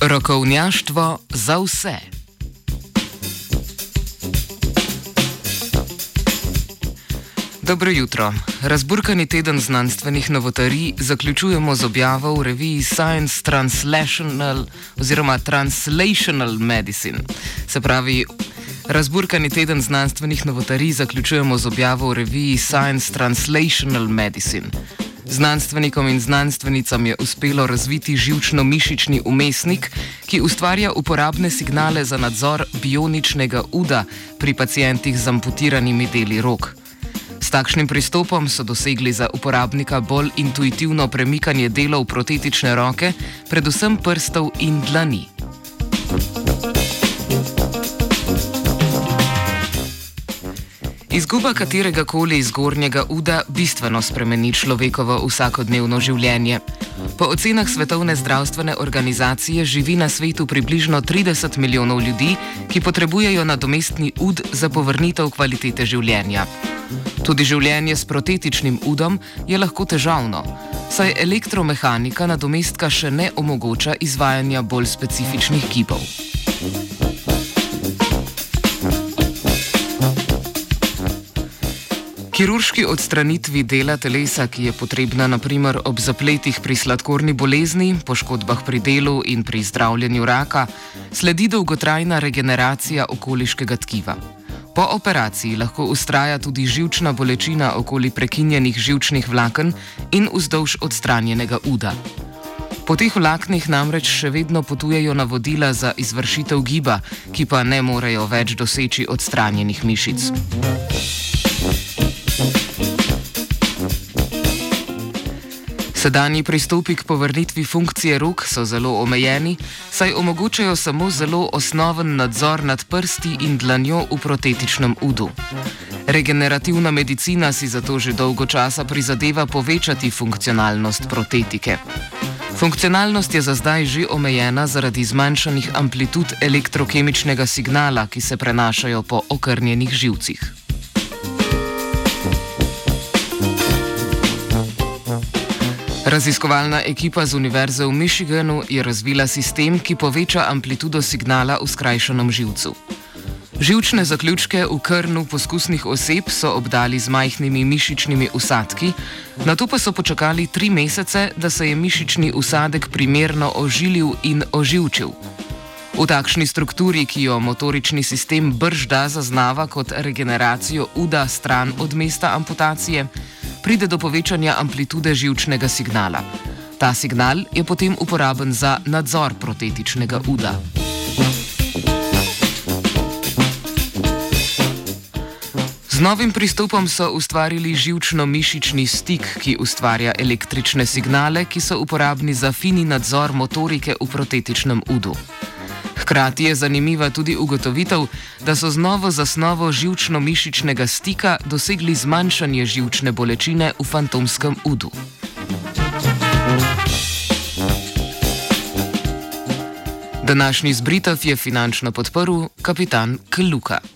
Rokovnjaštvo za vse. Dobro jutro. Razburkani teden znanstvenih novotarij zaključujemo z objavo v reviji Science Translational oziroma Translational Medicine. Se pravi, razburkani teden znanstvenih novotarij zaključujemo z objavo v reviji Science Translational Medicine. Znanstvenikom in znanstvenicam je uspelo razviti živčno-mišični umestnik, ki ustvarja uporabne signale za nadzor bioničnega uda pri pacijentih z amputiranimi deli rok. S takšnim pristopom so dosegli za uporabnika bolj intuitivno premikanje delov protetične roke, predvsem prstov in dlani. Izguba katerega koli zgornjega uda bistveno spremeni človekovo vsakodnevno življenje. Po ocenah Svetovne zdravstvene organizacije živi na svetu približno 30 milijonov ljudi, ki potrebujejo nadomestni ud za povrnitev kvalitete življenja. Tudi življenje s protetičnim udom je lahko težavno, saj elektromehanika nadomestka še ne omogoča izvajanja bolj specifičnih gibov. Kirurški odstranitvi dela telesa, ki je potrebna naprimer ob zapletih pri sladkorni bolezni, poškodbah pri delu in pri zdravljenju raka, sledi dolgotrajna regeneracija okoliškega tkiva. Po operaciji lahko ustraja tudi žilčna bolečina okoli prekinjenih žilčnih vlaken in vzdolž odstranjenega uda. Po teh vlaknih namreč še vedno potujejo navodila za izvršitev giba, ki pa ne morejo več doseči odstranjenih mišic. Sedanji pristopi k povrnitvi funkcije rok so zelo omejeni, saj omogočajo samo zelo osnoven nadzor nad prsti in dlanjo v protetičnem udu. Regenerativna medicina si zato že dolgo časa prizadeva povečati funkcionalnost protetike. Funkcionalnost je za zdaj že omejena zaradi zmanjšanih amplitud elektrokemičnega signala, ki se prenašajo po okrnjenih živcih. Raziskovalna ekipa z Univerze v Michiganu je razvila sistem, ki poveča amplitudo signala v skrajšanem živcu. Živčne zaključke v krnu poskusnih oseb so obdali z majhnimi mišičnimi usadki, na to pa so počakali tri mesece, da se je mišični usadek primerno ožilil in oživčil. V takšni strukturi, ki jo motorični sistem bržda zaznava kot regeneracijo uda stran od mesta amputacije, pride do povečanja amplitude živčnega signala. Ta signal je potem uporaben za nadzor protetičnega uda. Z novim pristopom so ustvarili živčno-mišični stik, ki ustvarja električne signale, ki so uporabni za fini nadzor motorike v protetičnem udu. Hkrati je zanimiva tudi ugotovitev, da so z novo zasnovo živčno-mišičnega stika dosegli zmanjšanje živčne bolečine v fantomskem udu. Današnji zbritev je finančno podporil kapitan Kluka.